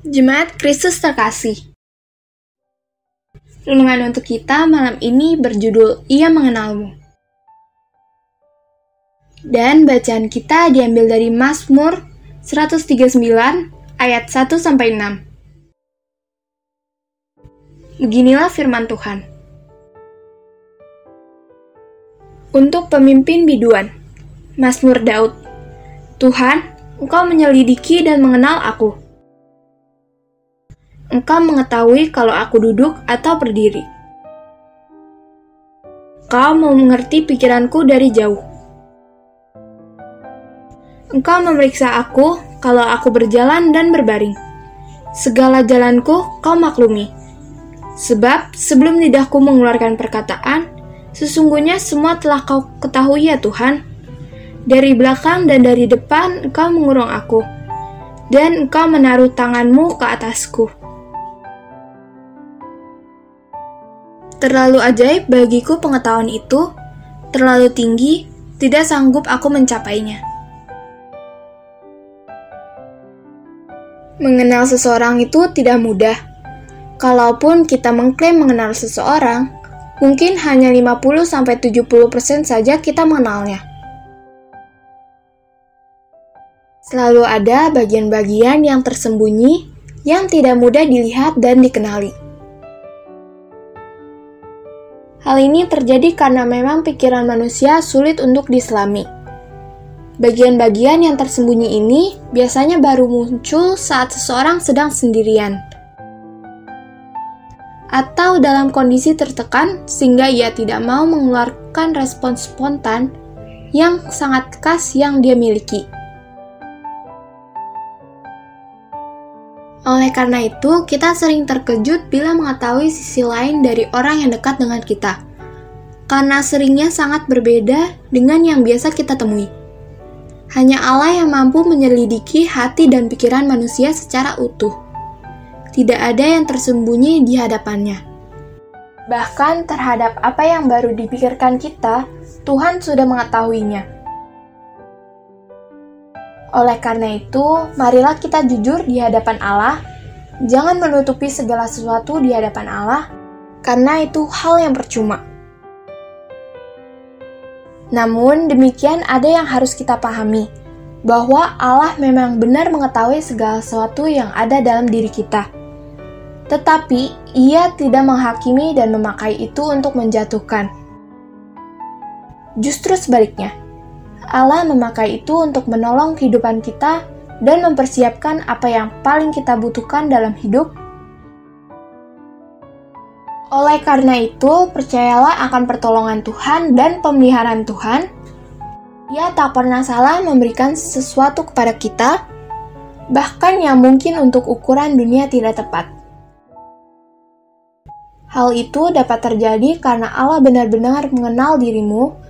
Jemaat Kristus terkasih. Renungan untuk kita malam ini berjudul Ia Mengenalmu. Dan bacaan kita diambil dari Mazmur 139 ayat 1 sampai 6. Beginilah firman Tuhan. Untuk pemimpin biduan, Mazmur Daud. Tuhan, Engkau menyelidiki dan mengenal aku Engkau mengetahui kalau aku duduk atau berdiri. Kau mau mengerti pikiranku dari jauh. Engkau memeriksa aku kalau aku berjalan dan berbaring. Segala jalanku kau maklumi. Sebab sebelum lidahku mengeluarkan perkataan, sesungguhnya semua telah kau ketahui ya Tuhan. Dari belakang dan dari depan engkau mengurung aku, dan engkau menaruh tanganmu ke atasku. Terlalu ajaib bagiku pengetahuan itu, terlalu tinggi, tidak sanggup aku mencapainya. Mengenal seseorang itu tidak mudah. Kalaupun kita mengklaim mengenal seseorang, mungkin hanya 50-70% saja kita mengenalnya. Selalu ada bagian-bagian yang tersembunyi yang tidak mudah dilihat dan dikenali. Hal ini terjadi karena memang pikiran manusia sulit untuk diselami. Bagian-bagian yang tersembunyi ini biasanya baru muncul saat seseorang sedang sendirian, atau dalam kondisi tertekan sehingga ia tidak mau mengeluarkan respon spontan yang sangat khas yang dia miliki. Oleh karena itu, kita sering terkejut bila mengetahui sisi lain dari orang yang dekat dengan kita. Karena seringnya sangat berbeda dengan yang biasa kita temui. Hanya Allah yang mampu menyelidiki hati dan pikiran manusia secara utuh. Tidak ada yang tersembunyi di hadapannya. Bahkan terhadap apa yang baru dipikirkan kita, Tuhan sudah mengetahuinya. Oleh karena itu, marilah kita jujur di hadapan Allah. Jangan menutupi segala sesuatu di hadapan Allah, karena itu hal yang percuma. Namun, demikian ada yang harus kita pahami, bahwa Allah memang benar mengetahui segala sesuatu yang ada dalam diri kita. Tetapi, ia tidak menghakimi dan memakai itu untuk menjatuhkan. Justru sebaliknya, Allah memakai itu untuk menolong kehidupan kita dan mempersiapkan apa yang paling kita butuhkan dalam hidup. Oleh karena itu, percayalah akan pertolongan Tuhan dan pemeliharaan Tuhan. Ia tak pernah salah memberikan sesuatu kepada kita, bahkan yang mungkin untuk ukuran dunia tidak tepat. Hal itu dapat terjadi karena Allah benar-benar mengenal dirimu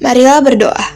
Marilah berdoa.